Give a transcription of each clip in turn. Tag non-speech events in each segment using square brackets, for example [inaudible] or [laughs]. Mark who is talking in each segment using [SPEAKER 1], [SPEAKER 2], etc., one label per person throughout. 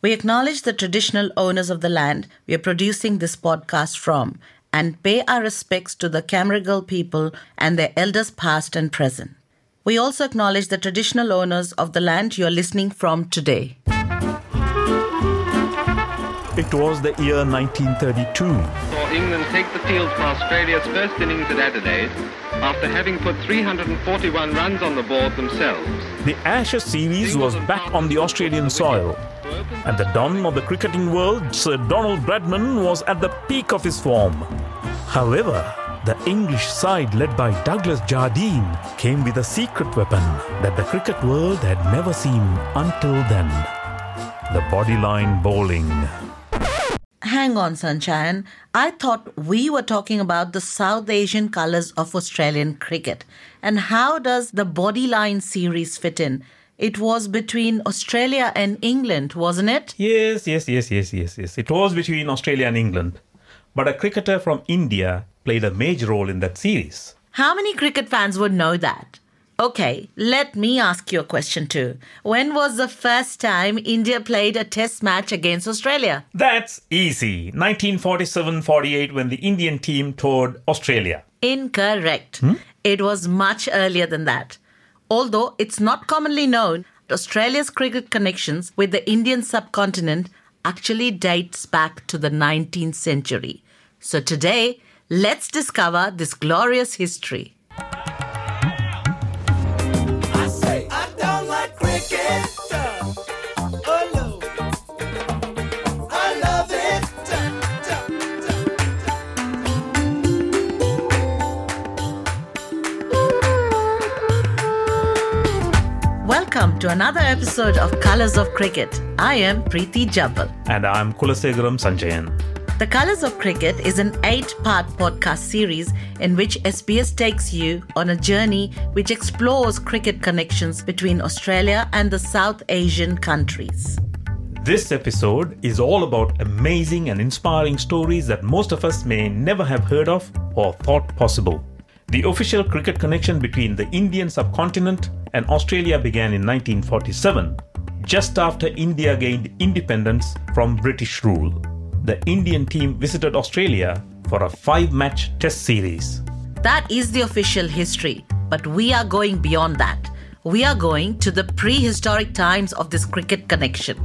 [SPEAKER 1] We acknowledge the traditional owners of the land we are producing this podcast from and pay our respects to the Cammeraygal people and their elders past and present. We also acknowledge the traditional owners of the land you are listening from today.
[SPEAKER 2] It was the year 1932.
[SPEAKER 3] Saw England take the field for Australia's first innings at Adelaide after having put 341 runs on the board themselves.
[SPEAKER 2] The Ashes series was back on the Australian soil. And the don of the cricketing world, Sir Donald Bradman, was at the peak of his form. However, the English side led by Douglas Jardine came with a secret weapon that the cricket world had never seen until then the bodyline bowling.
[SPEAKER 1] Hang on, Sunshine. I thought we were talking about the South Asian colours of Australian cricket. And how does the Bodyline series fit in? It was between Australia and England, wasn't it?
[SPEAKER 2] Yes, yes, yes, yes, yes, yes. It was between Australia and England. But a cricketer from India played a major role in that series.
[SPEAKER 1] How many cricket fans would know that? Okay, let me ask you a question too. When was the first time India played a test match against Australia?
[SPEAKER 2] That's easy. 1947 48 when the Indian team toured Australia.
[SPEAKER 1] Incorrect. Hmm? It was much earlier than that. Although it's not commonly known, Australia's cricket connections with the Indian subcontinent actually dates back to the 19th century. So today, let's discover this glorious history. Welcome to another episode of Colors of Cricket. I am Preeti Jabbal.
[SPEAKER 2] And I'm Kulasegaram Sanjayan.
[SPEAKER 1] The Colors of Cricket is an eight part podcast series in which SBS takes you on a journey which explores cricket connections between Australia and the South Asian countries.
[SPEAKER 2] This episode is all about amazing and inspiring stories that most of us may never have heard of or thought possible. The official cricket connection between the Indian subcontinent and Australia began in 1947, just after India gained independence from British rule. The Indian team visited Australia for a five match test series.
[SPEAKER 1] That is the official history, but we are going beyond that. We are going to the prehistoric times of this cricket connection.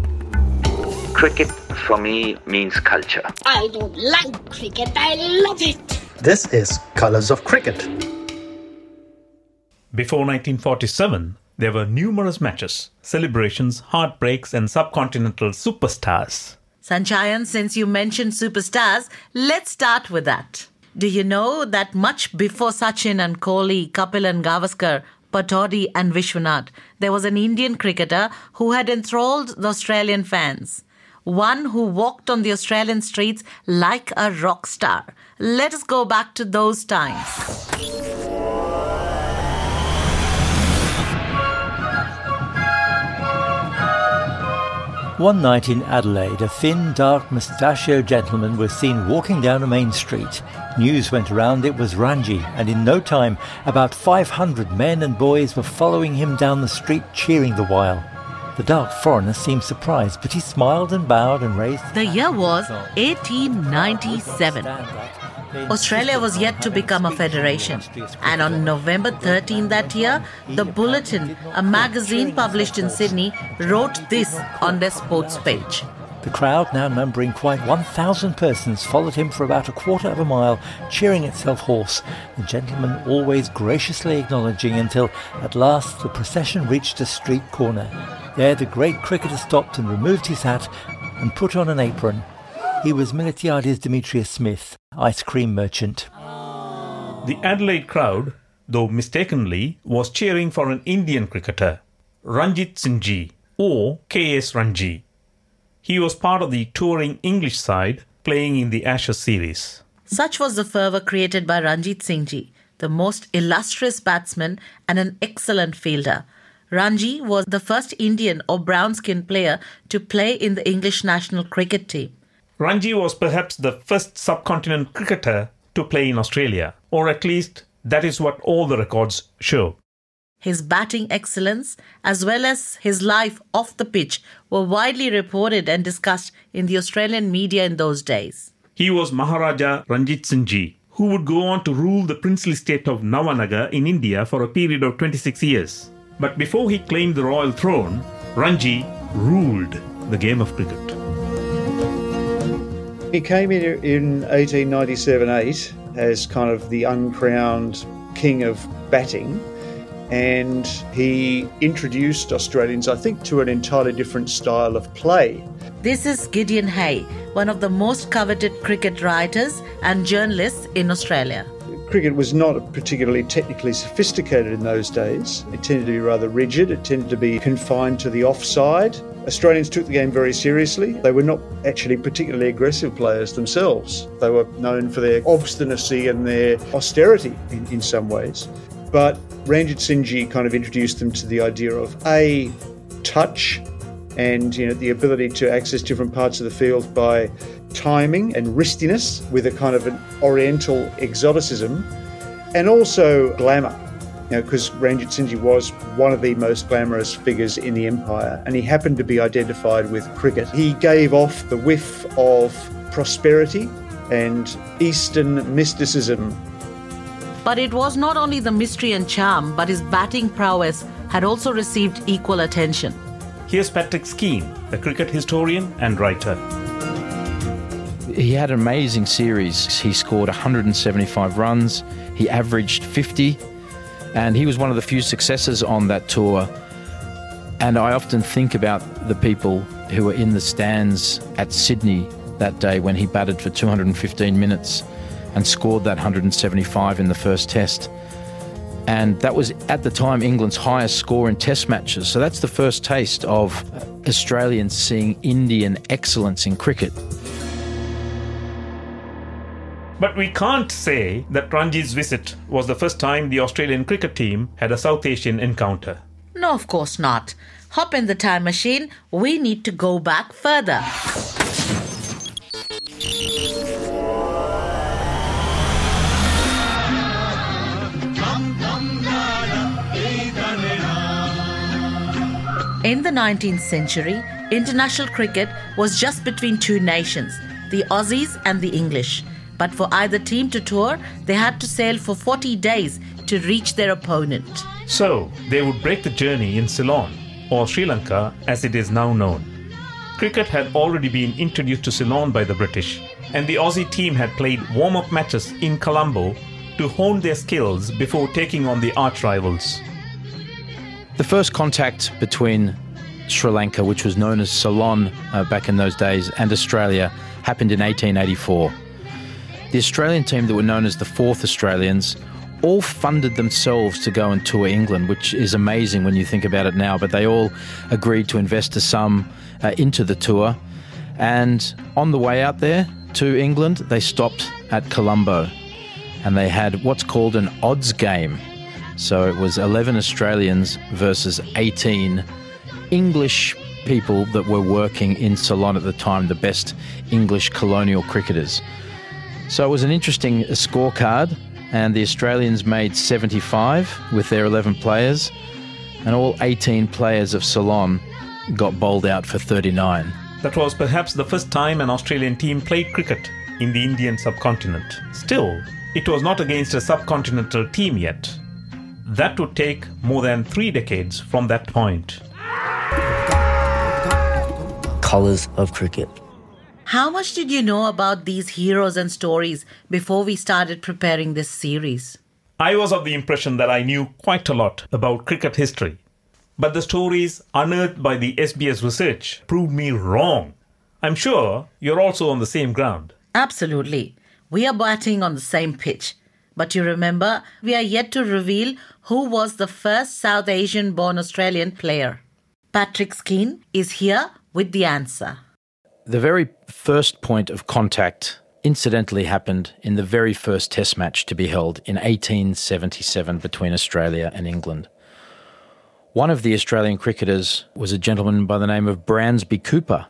[SPEAKER 4] Cricket for me means culture.
[SPEAKER 5] I don't like cricket, I love it.
[SPEAKER 6] This is Colors of Cricket.
[SPEAKER 2] Before 1947, there were numerous matches, celebrations, heartbreaks, and subcontinental superstars.
[SPEAKER 1] Sanjayan, since you mentioned superstars, let's start with that. Do you know that much before Sachin and Kohli, Kapil and Gavaskar, Pataudi and Vishwanath, there was an Indian cricketer who had enthralled the Australian fans? One who walked on the Australian streets like a rock star. Let us go back to those times.
[SPEAKER 7] One night in Adelaide, a thin, dark, mustachioed gentleman was seen walking down a main street. News went around it was Ranji, and in no time, about 500 men and boys were following him down the street, cheering the while. The dark foreigner seemed surprised, but he smiled and bowed and raised.
[SPEAKER 1] The year was 1897. Australia was yet to become a federation. And on November 13 that year, the Bulletin, a magazine published in Sydney, wrote this on their sports page.
[SPEAKER 7] The crowd, now numbering quite 1,000 persons, followed him for about a quarter of a mile, cheering itself hoarse, the gentleman always graciously acknowledging until at last the procession reached a street corner. There the great cricketer stopped and removed his hat and put on an apron. He was Miltiades Demetrius Smith, ice cream merchant.
[SPEAKER 2] The Adelaide crowd, though mistakenly, was cheering for an Indian cricketer, Ranjit Singh or K.S. Ranji. He was part of the touring English side playing in the Ashes series.
[SPEAKER 1] Such was the fervour created by Ranjit Singh Ji, the most illustrious batsman and an excellent fielder. Ranji was the first Indian or brown skinned player to play in the English national cricket team.
[SPEAKER 2] Ranji was perhaps the first subcontinent cricketer to play in Australia, or at least that is what all the records show.
[SPEAKER 1] His batting excellence, as well as his life off the pitch, were widely reported and discussed in the Australian media in those days.
[SPEAKER 2] He was Maharaja Ranjit Singh Ji, who would go on to rule the princely state of Nawanagar in India for a period of 26 years. But before he claimed the royal throne, Ranji ruled the game of cricket.
[SPEAKER 6] He came in in 1897-8 as kind of the uncrowned king of batting and he introduced Australians, I think, to an entirely different style of play.
[SPEAKER 1] This is Gideon Haigh, one of the most coveted cricket writers and journalists in Australia.
[SPEAKER 6] Cricket was not particularly technically sophisticated in those days. It tended to be rather rigid, it tended to be confined to the offside. Australians took the game very seriously. They were not actually particularly aggressive players themselves. They were known for their obstinacy and their austerity in, in some ways. But Ranjit Singh kind of introduced them to the idea of A, touch, and you know the ability to access different parts of the field by timing and wristiness with a kind of an oriental exoticism and also glamour. You know because Ranjit Singh was one of the most glamorous figures in the empire and he happened to be identified with cricket. He gave off the whiff of prosperity and eastern mysticism
[SPEAKER 1] But it was not only the mystery and charm, but his batting prowess had also received equal attention.
[SPEAKER 2] Here's Patrick Skeen, the cricket historian and writer.
[SPEAKER 8] He had an amazing series. He scored 175 runs, he averaged 50, and he was one of the few successes on that tour. And I often think about the people who were in the stands at Sydney that day when he batted for 215 minutes and scored that 175 in the first test. And that was at the time England's highest score in test matches. So that's the first taste of Australians seeing Indian excellence in cricket.
[SPEAKER 2] But we can't say that Ranji's visit was the first time the Australian cricket team had a South Asian encounter.
[SPEAKER 1] No, of course not. Hop in the time machine, we need to go back further. In the 19th century, international cricket was just between two nations, the Aussies and the English. But for either team to tour, they had to sail for 40 days to reach their opponent.
[SPEAKER 2] So, they would break the journey in Ceylon, or Sri Lanka as it is now known. Cricket had already been introduced to Ceylon by the British, and the Aussie team had played warm up matches in Colombo to hone their skills before taking on the arch rivals.
[SPEAKER 8] The first contact between Sri Lanka, which was known as Ceylon uh, back in those days, and Australia happened in 1884. The Australian team that were known as the Fourth Australians all funded themselves to go and tour England, which is amazing when you think about it now. But they all agreed to invest a sum uh, into the tour. And on the way out there to England, they stopped at Colombo and they had what's called an odds game. So it was 11 Australians versus 18 English people that were working in Ceylon at the time, the best English colonial cricketers. So it was an interesting scorecard, and the Australians made 75 with their 11 players, and all 18 players of Ceylon got bowled out for 39.
[SPEAKER 2] That was perhaps the first time an Australian team played cricket in the Indian subcontinent. Still, it was not against a subcontinental team yet. That would take more than three decades from that point.
[SPEAKER 9] Colours of cricket.
[SPEAKER 1] How much did you know about these heroes and stories before we started preparing this series?
[SPEAKER 2] I was of the impression that I knew quite a lot about cricket history. But the stories unearthed by the SBS research proved me wrong. I'm sure you're also on the same ground.
[SPEAKER 1] Absolutely. We are batting on the same pitch. But you remember, we are yet to reveal who was the first South Asian born Australian player. Patrick Skeen is here with the answer.
[SPEAKER 8] The very first point of contact incidentally happened in the very first test match to be held in 1877 between Australia and England. One of the Australian cricketers was a gentleman by the name of Bransby Cooper,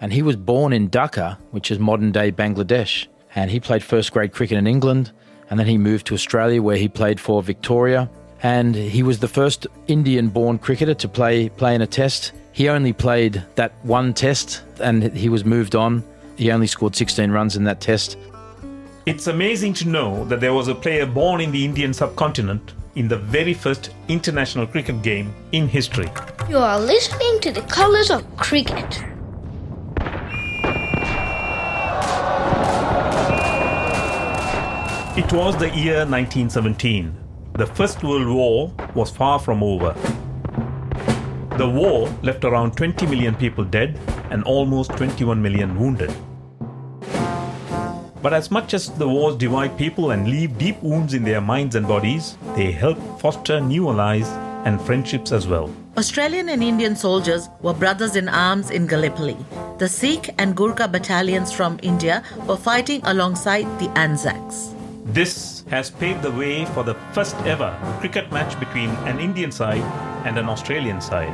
[SPEAKER 8] and he was born in Dhaka, which is modern day Bangladesh. And he played first grade cricket in England, and then he moved to Australia where he played for Victoria, and he was the first Indian born cricketer to play, play in a test. He only played that one test and he was moved on. He only scored 16 runs in that test.
[SPEAKER 2] It's amazing to know that there was a player born in the Indian subcontinent in the very first international cricket game in history.
[SPEAKER 5] You are listening to the colors of cricket.
[SPEAKER 2] It was the year 1917. The First World War was far from over. The war left around 20 million people dead and almost 21 million wounded. But as much as the wars divide people and leave deep wounds in their minds and bodies, they help foster new allies and friendships as well.
[SPEAKER 1] Australian and Indian soldiers were brothers in arms in Gallipoli. The Sikh and Gurkha battalions from India were fighting alongside the Anzacs.
[SPEAKER 2] This has paved the way for the first ever cricket match between an Indian side and an Australian side.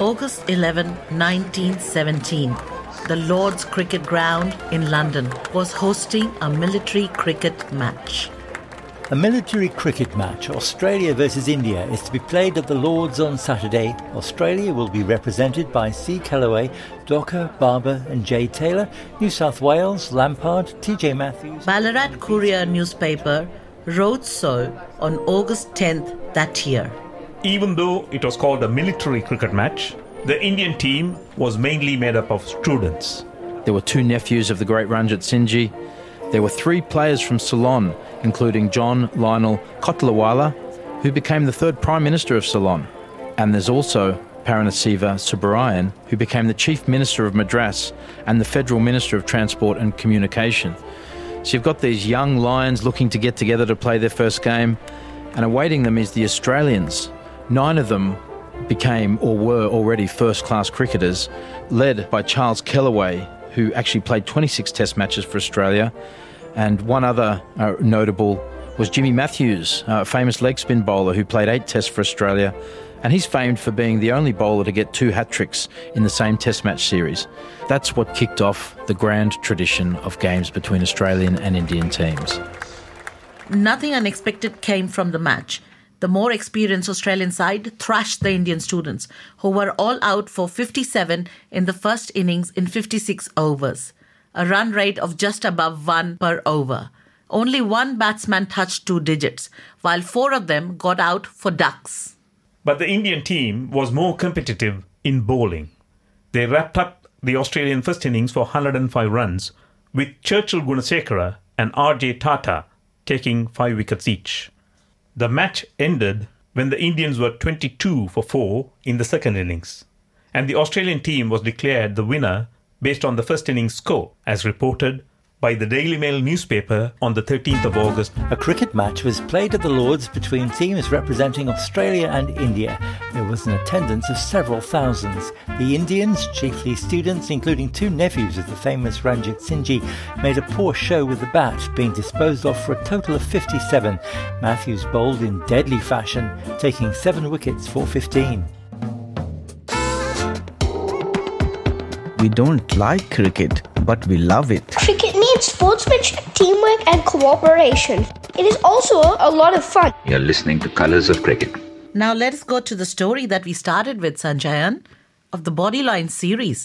[SPEAKER 1] August 11, 1917, the Lord's Cricket Ground in London was hosting a military cricket match.
[SPEAKER 7] A military cricket match, Australia versus India, is to be played at the Lords on Saturday. Australia will be represented by C. Kelleway, Docker, Barber, and Jay Taylor. New South Wales, Lampard, TJ Matthews.
[SPEAKER 1] Ballarat Courier newspaper wrote so on August 10th that year.
[SPEAKER 2] Even though it was called a military cricket match, the Indian team was mainly made up of students.
[SPEAKER 8] There were two nephews of the great Ranjit Singhji. There were three players from Ceylon, including John Lionel Kotelawala, who became the third Prime Minister of Ceylon. And there's also Paramasiva Subbarayan, who became the Chief Minister of Madras and the Federal Minister of Transport and Communication. So you've got these young lions looking to get together to play their first game, and awaiting them is the Australians. Nine of them became or were already first class cricketers, led by Charles Kelleway, who actually played 26 Test matches for Australia. And one other uh, notable was Jimmy Matthews, a famous leg spin bowler who played eight Tests for Australia. And he's famed for being the only bowler to get two hat tricks in the same Test match series. That's what kicked off the grand tradition of games between Australian and Indian teams.
[SPEAKER 1] Nothing unexpected came from the match. The more experienced Australian side thrashed the Indian students, who were all out for 57 in the first innings in 56 overs, a run rate of just above one per over. Only one batsman touched two digits, while four of them got out for ducks.
[SPEAKER 2] But the Indian team was more competitive in bowling. They wrapped up the Australian first innings for 105 runs, with Churchill Gunasekara and RJ Tata taking five wickets each. The match ended when the Indians were 22 for 4 in the second innings, and the Australian team was declared the winner based on the first innings score, as reported by the Daily Mail newspaper on the 13th of August.
[SPEAKER 7] A cricket match was played at the Lords between teams representing Australia and India. There was an attendance of several thousands. The Indians, chiefly students, including two nephews of the famous Ranjit Singhji, made a poor show with the bat, being disposed of for a total of 57. Matthews bowled in deadly fashion, taking seven wickets for 15.
[SPEAKER 10] We don't like cricket, but we love it.
[SPEAKER 5] Cricket needs sportsmanship, teamwork, and cooperation. It is also a lot of fun.
[SPEAKER 4] You're listening to Colors of Cricket.
[SPEAKER 1] Now let us go to the story that we started with, Sanjayan, of the Bodyline series.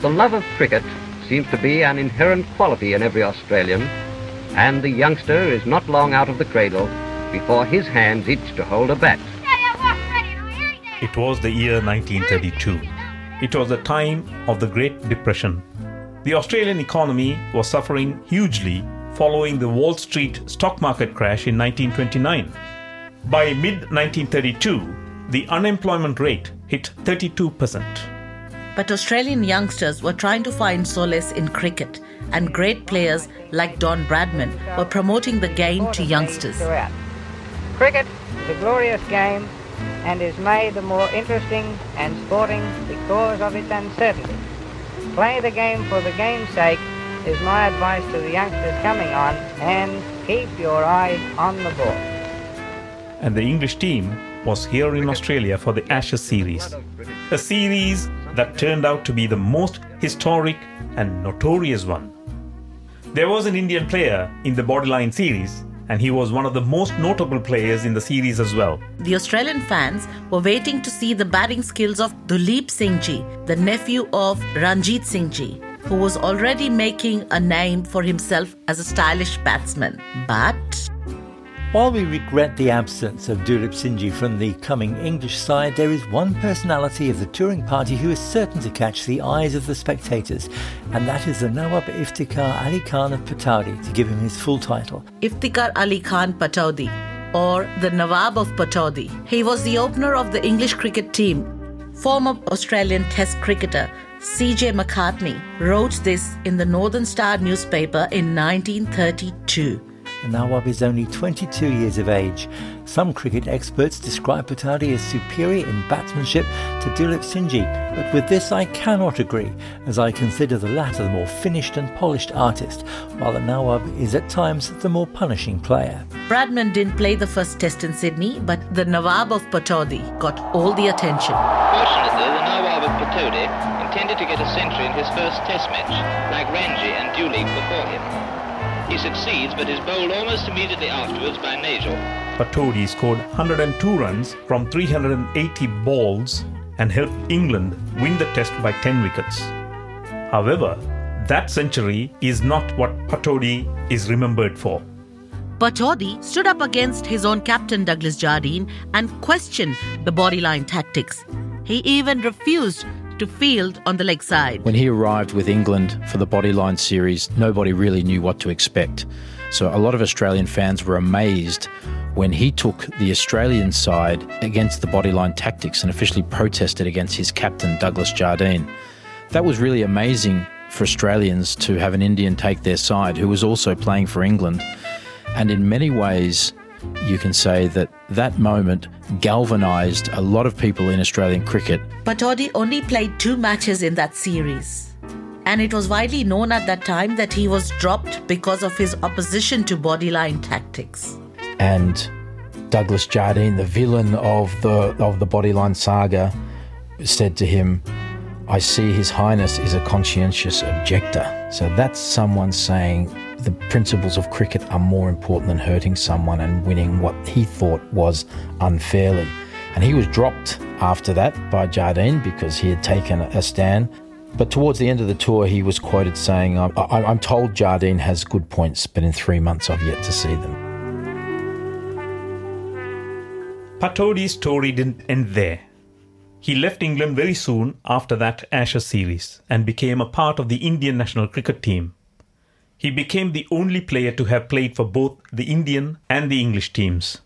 [SPEAKER 3] The love of cricket seems to be an inherent quality in every Australian, and the youngster is not long out of the cradle before his hands itch to hold a bat.
[SPEAKER 2] It was the year 1932. It was the time of the Great Depression. The Australian economy was suffering hugely following the Wall Street stock market crash in 1929. By mid 1932, the unemployment rate hit 32%.
[SPEAKER 1] But Australian youngsters were trying to find solace in cricket, and great players like Don Bradman were promoting the game to youngsters.
[SPEAKER 11] Cricket is a glorious game and is made the more interesting and sporting because of its uncertainty. Play the game for the game's sake is my advice to the youngsters coming on and keep your eye on the ball.
[SPEAKER 2] and the English team was here in Australia for the Ashes series. A series that turned out to be the most historic, and notorious one. There was an Indian player in the Bodyline series, and he was one of the most notable players in the series as well.
[SPEAKER 1] The Australian fans were waiting to see the batting skills of Duleep Singh Ji, the nephew of Ranjit Singh Ji, who was already making a name for himself as a stylish batsman. But
[SPEAKER 7] While we regret the absence of Dulip Sinji from the coming English side, there is one personality of the touring party who is certain to catch the eyes of the spectators, and that is the Nawab Iftikhar Ali Khan of Pataudi, to give him his full title.
[SPEAKER 1] Iftikhar Ali Khan Pataudi, or the Nawab of Pataudi. He was the opener of the English cricket team. Former Australian Test cricketer C.J. Macartney wrote this in the Northern Star newspaper in 1932.
[SPEAKER 7] The Nawab is only 22 years of age. Some cricket experts describe Pataudi as superior in batsmanship to Dulip Singh, but with this I cannot agree, as I consider the latter the more finished and polished artist, while the Nawab is at times the more punishing player.
[SPEAKER 1] Bradman didn't play the first test in Sydney, but the Nawab of Pataudi got all the attention.
[SPEAKER 12] Fortunately, the Nawab of Pataudi intended to get a century in his first test match, like Ranji and Dulip before him. He succeeds, but is bowled almost immediately afterwards by Nagel.
[SPEAKER 2] Pataudi scored 102 runs from 380 balls and helped England win the test by 10 wickets. However, that century is not what Pataudi is remembered for.
[SPEAKER 1] Pataudi stood up against his own captain Douglas Jardine and questioned the bodyline tactics. He even refused to field on the leg side.
[SPEAKER 8] When he arrived with England for the Bodyline series, nobody really knew what to expect. So a lot of Australian fans were amazed when he took the Australian side against the Bodyline tactics and officially protested against his captain, Douglas Jardine. That was really amazing for Australians to have an Indian take their side who was also playing for England. And in many ways, you can say that that moment galvanised a lot of people in Australian cricket.
[SPEAKER 1] Pataudi only played two matches in that series. And it was widely known at that time that he was dropped because of his opposition to bodyline tactics.
[SPEAKER 8] And Douglas Jardine, the villain of the of the Bodyline saga, said to him, I see His Highness is a conscientious objector. So that's someone saying the principles of cricket are more important than hurting someone and winning what he thought was unfairly. And he was dropped after that by Jardine because he had taken a stand. But towards the end of the tour, he was quoted saying, I- I'm told Jardine has good points, but in three months I've yet to see them.
[SPEAKER 2] Pataudi's story didn't end there. He left England very soon after that Ashes series and became a part of the Indian national cricket team. He became the only player to have played for both the Indian and the English teams.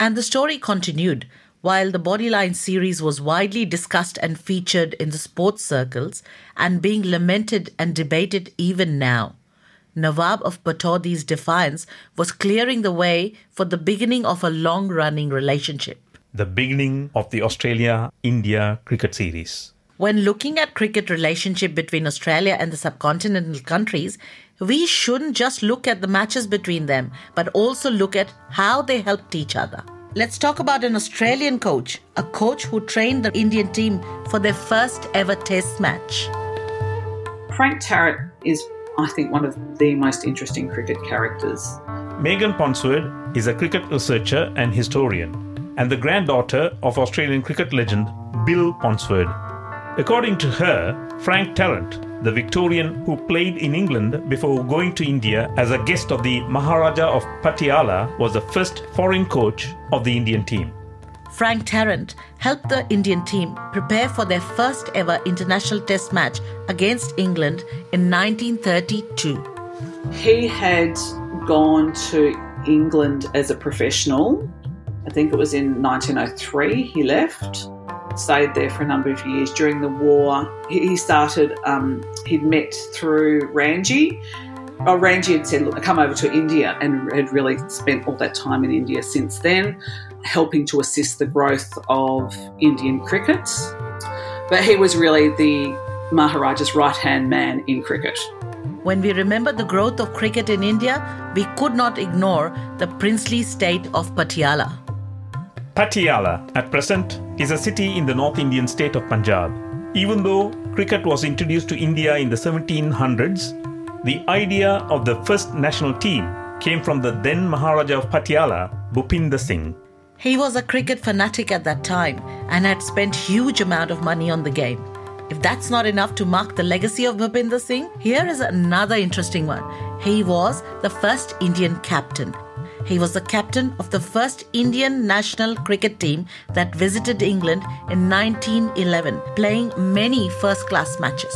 [SPEAKER 1] And the story continued. While the Bodyline series was widely discussed and featured in the sports circles and being lamented and debated even now, Nawab of Pataudi's defiance was clearing the way for the beginning of a long running relationship.
[SPEAKER 2] The beginning of the Australia India cricket series.
[SPEAKER 1] When looking at cricket relationship between Australia and the subcontinental countries, we shouldn't just look at the matches between them, but also look at how they helped each other. Let's talk about an Australian coach, a coach who trained the Indian team for their first ever test match.
[SPEAKER 13] Frank Tarrant is, I think, one of the most interesting cricket characters.
[SPEAKER 2] Megan Ponsford is a cricket researcher and historian, and the granddaughter of Australian cricket legend Bill Ponsford. According to her, Frank Tarrant, the Victorian who played in England before going to India as a guest of the Maharaja of Patiala, was the first foreign coach of the Indian team.
[SPEAKER 1] Frank Tarrant helped the Indian team prepare for their first ever international test match against England in 1932.
[SPEAKER 13] He had gone to England as a professional. I think it was in 1903 he left. Stayed there for a number of years. During the war, he started, um, he'd met through Ranji. Oh, Ranji had said, Look, come over to India and had really spent all that time in India since then, helping to assist the growth of Indian cricket. But he was really the Maharaja's right hand man in cricket.
[SPEAKER 1] When we remember the growth of cricket in India, we could not ignore the princely state of Patiala.
[SPEAKER 2] Patiala, at present, is a city in the North Indian state of Punjab. Even though cricket was introduced to India in the 1700s, the idea of the first national team came from the then Maharaja of Patiala, Bhupinder Singh.
[SPEAKER 1] He was a cricket fanatic at that time and had spent huge amount of money on the game. If that's not enough to mark the legacy of Bhupinder Singh, here is another interesting one. He was the first Indian captain. He was the captain of the first Indian national cricket team that visited England in 1911, playing many first class matches.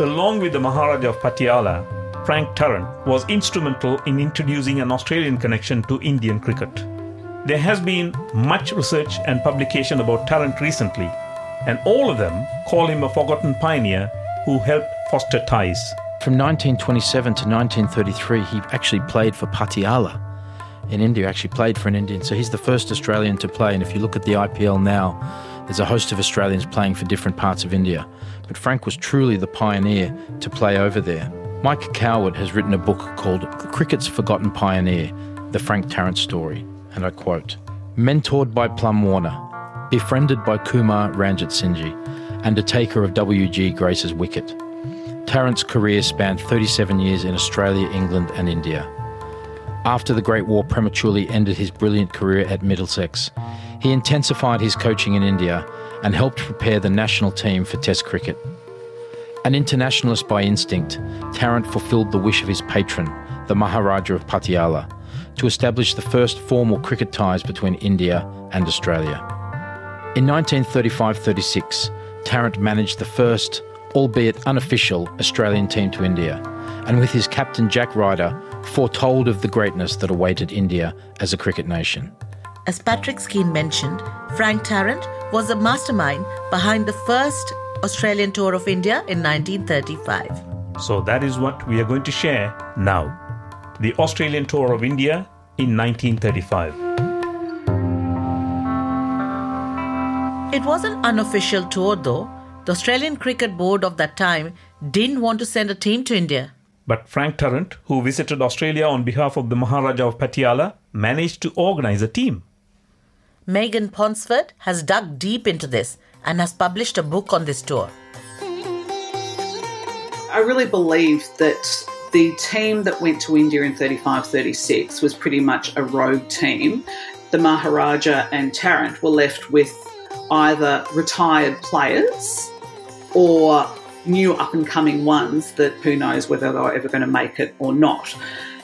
[SPEAKER 2] Along with the Maharaja of Patiala, Frank Tarrant was instrumental in introducing an Australian connection to Indian cricket. There has been much research and publication about Tarrant recently, and all of them call him a forgotten pioneer who helped foster ties.
[SPEAKER 8] From 1927 to 1933, he actually played for Patiala in India, actually played for an Indian. So he's the first Australian to play. And if you look at the IPL now, there's a host of Australians playing for different parts of India. But Frank was truly the pioneer to play over there. Mike Coward has written a book called Cricket's Forgotten Pioneer The Frank Tarrant Story. And I quote Mentored by Plum Warner, befriended by Kumar Ranjit Singh, and a taker of W.G. Grace's wicket. Tarrant's career spanned 37 years in Australia, England, and India. After the Great War prematurely ended his brilliant career at Middlesex, he intensified his coaching in India and helped prepare the national team for Test cricket. An internationalist by instinct, Tarrant fulfilled the wish of his patron, the Maharaja of Patiala, to establish the first formal cricket ties between India and Australia. In 1935 36, Tarrant managed the first, albeit unofficial, Australian team to India, and with his captain Jack Ryder, foretold of the greatness that awaited India as a cricket nation.
[SPEAKER 1] As Patrick Skeen mentioned, Frank Tarrant was the mastermind behind the first Australian tour of India in 1935.
[SPEAKER 2] So that is what we are going to share now. The Australian tour of India in 1935.
[SPEAKER 1] It was an unofficial tour though. The Australian Cricket Board of that time didn't want to send a team to India.
[SPEAKER 2] But Frank Tarrant, who visited Australia on behalf of the Maharaja of Patiala, managed to organize a team.
[SPEAKER 1] Megan Ponsford has dug deep into this and has published a book on this tour.
[SPEAKER 13] I really believe that the team that went to India in 35 36 was pretty much a rogue team. The Maharaja and Tarrant were left with either retired players or new up and coming ones that who knows whether they were ever going to make it or not.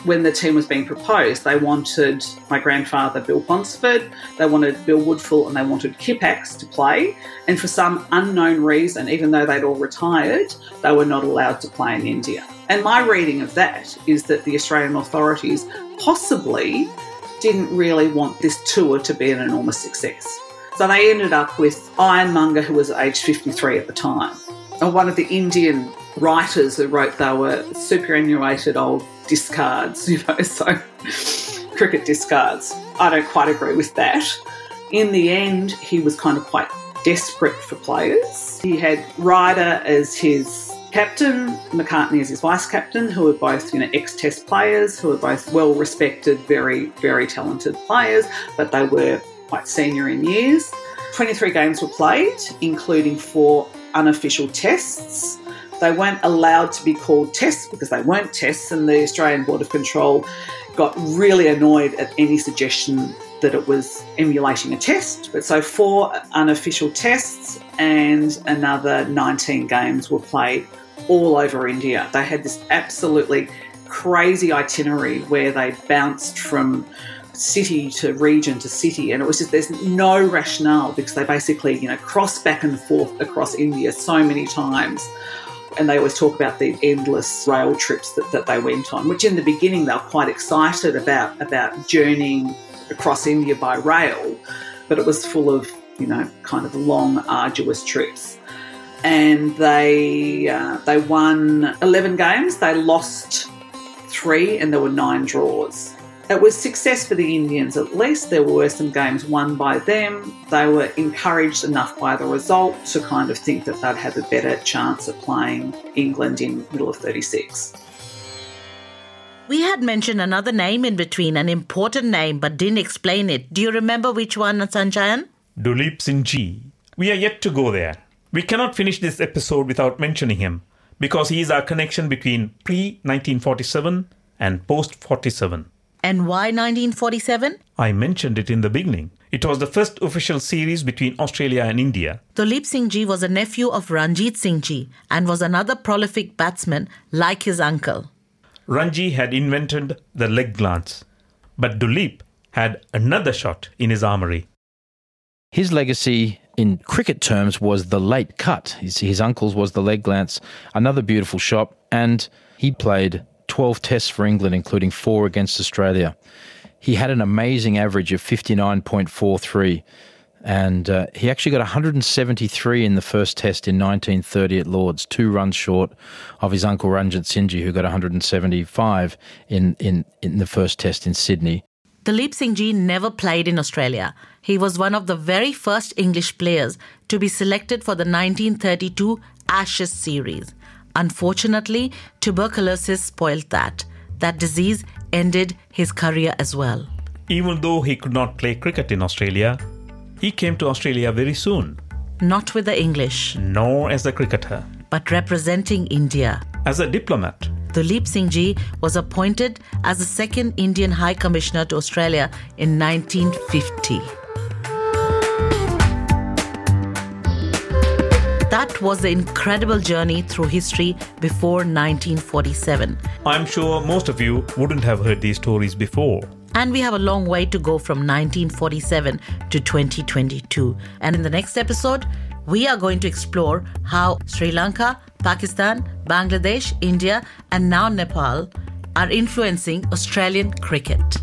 [SPEAKER 13] When the team was being proposed, they wanted my grandfather Bill Ponsford, they wanted Bill Woodfull, and they wanted Kippax to play. And for some unknown reason, even though they'd all retired, they were not allowed to play in India. And my reading of that is that the Australian authorities possibly didn't really want this tour to be an enormous success. So they ended up with Ironmonger, who was age 53 at the time. One of the Indian writers who wrote they were superannuated old discards, [laughs] you know, so cricket discards. I don't quite agree with that. In the end, he was kind of quite desperate for players. He had Ryder as his captain, Macartney as his vice captain, who were both, you know, ex-test players, who were both well-respected, very, very talented players, but they were quite senior in years. 23 games were played, including four unofficial tests. They weren't allowed to be called tests because they weren't tests, and the Australian Board of Control got really annoyed at any suggestion that it was emulating a test. But so four unofficial tests and another 19 games were played all over India. They had this absolutely crazy itinerary where they bounced from city to region to city and it was just there's no rationale because they basically you know cross back and forth across india so many times and they always talk about the endless rail trips that, that they went on which in the beginning they were quite excited about about journeying across india by rail but it was full of you know kind of long arduous trips. And they uh, they won 11 games. They lost three and there were nine draws it was success for the Indians at least. There were some games won by them. They were encouraged enough by the result to kind of think that they'd have a better chance of playing England in middle of 36.
[SPEAKER 1] We had mentioned another name in between, an important name, but didn't explain it. Do you remember which one, Sanjayan?
[SPEAKER 2] Duleep Singh Ji. We are yet to go there. We cannot finish this episode without mentioning him because he is our connection between pre 1947 and post 47.
[SPEAKER 1] And why 1947?
[SPEAKER 2] I mentioned it in the beginning. It was the first official series between Australia and India.
[SPEAKER 1] Dulip Singh Ji was a nephew of Ranjit Singh Ji and was another prolific batsman like his uncle.
[SPEAKER 2] Ranji had invented the leg glance, but Dulip had another shot in his armory.
[SPEAKER 8] His legacy in cricket terms was the late cut. His, his uncle's was the leg glance, another beautiful shot, and he played 12 tests for England, including four against Australia. He had an amazing average of 59.43, and uh, he actually got 173 in the first test in 1930 at Lords, two runs short of his uncle Ranjit Singh, who got 175 in, in, in the first test in Sydney.
[SPEAKER 1] Dulip Singh never played in Australia. He was one of the very first English players to be selected for the 1932 Ashes series. Unfortunately, tuberculosis spoiled that. That disease ended his career as well.
[SPEAKER 2] Even though he could not play cricket in Australia, he came to Australia very soon,
[SPEAKER 1] Not with the English,
[SPEAKER 2] nor as a cricketer,
[SPEAKER 1] but representing India.
[SPEAKER 2] as a diplomat.
[SPEAKER 1] Dulip Singh Ji was appointed as the second Indian High Commissioner to Australia in 1950. Was the incredible journey through history before 1947.
[SPEAKER 2] I'm sure most of you wouldn't have heard these stories before.
[SPEAKER 1] And we have a long way to go from 1947 to 2022. And in the next episode, we are going to explore how Sri Lanka, Pakistan, Bangladesh, India, and now Nepal are influencing Australian cricket.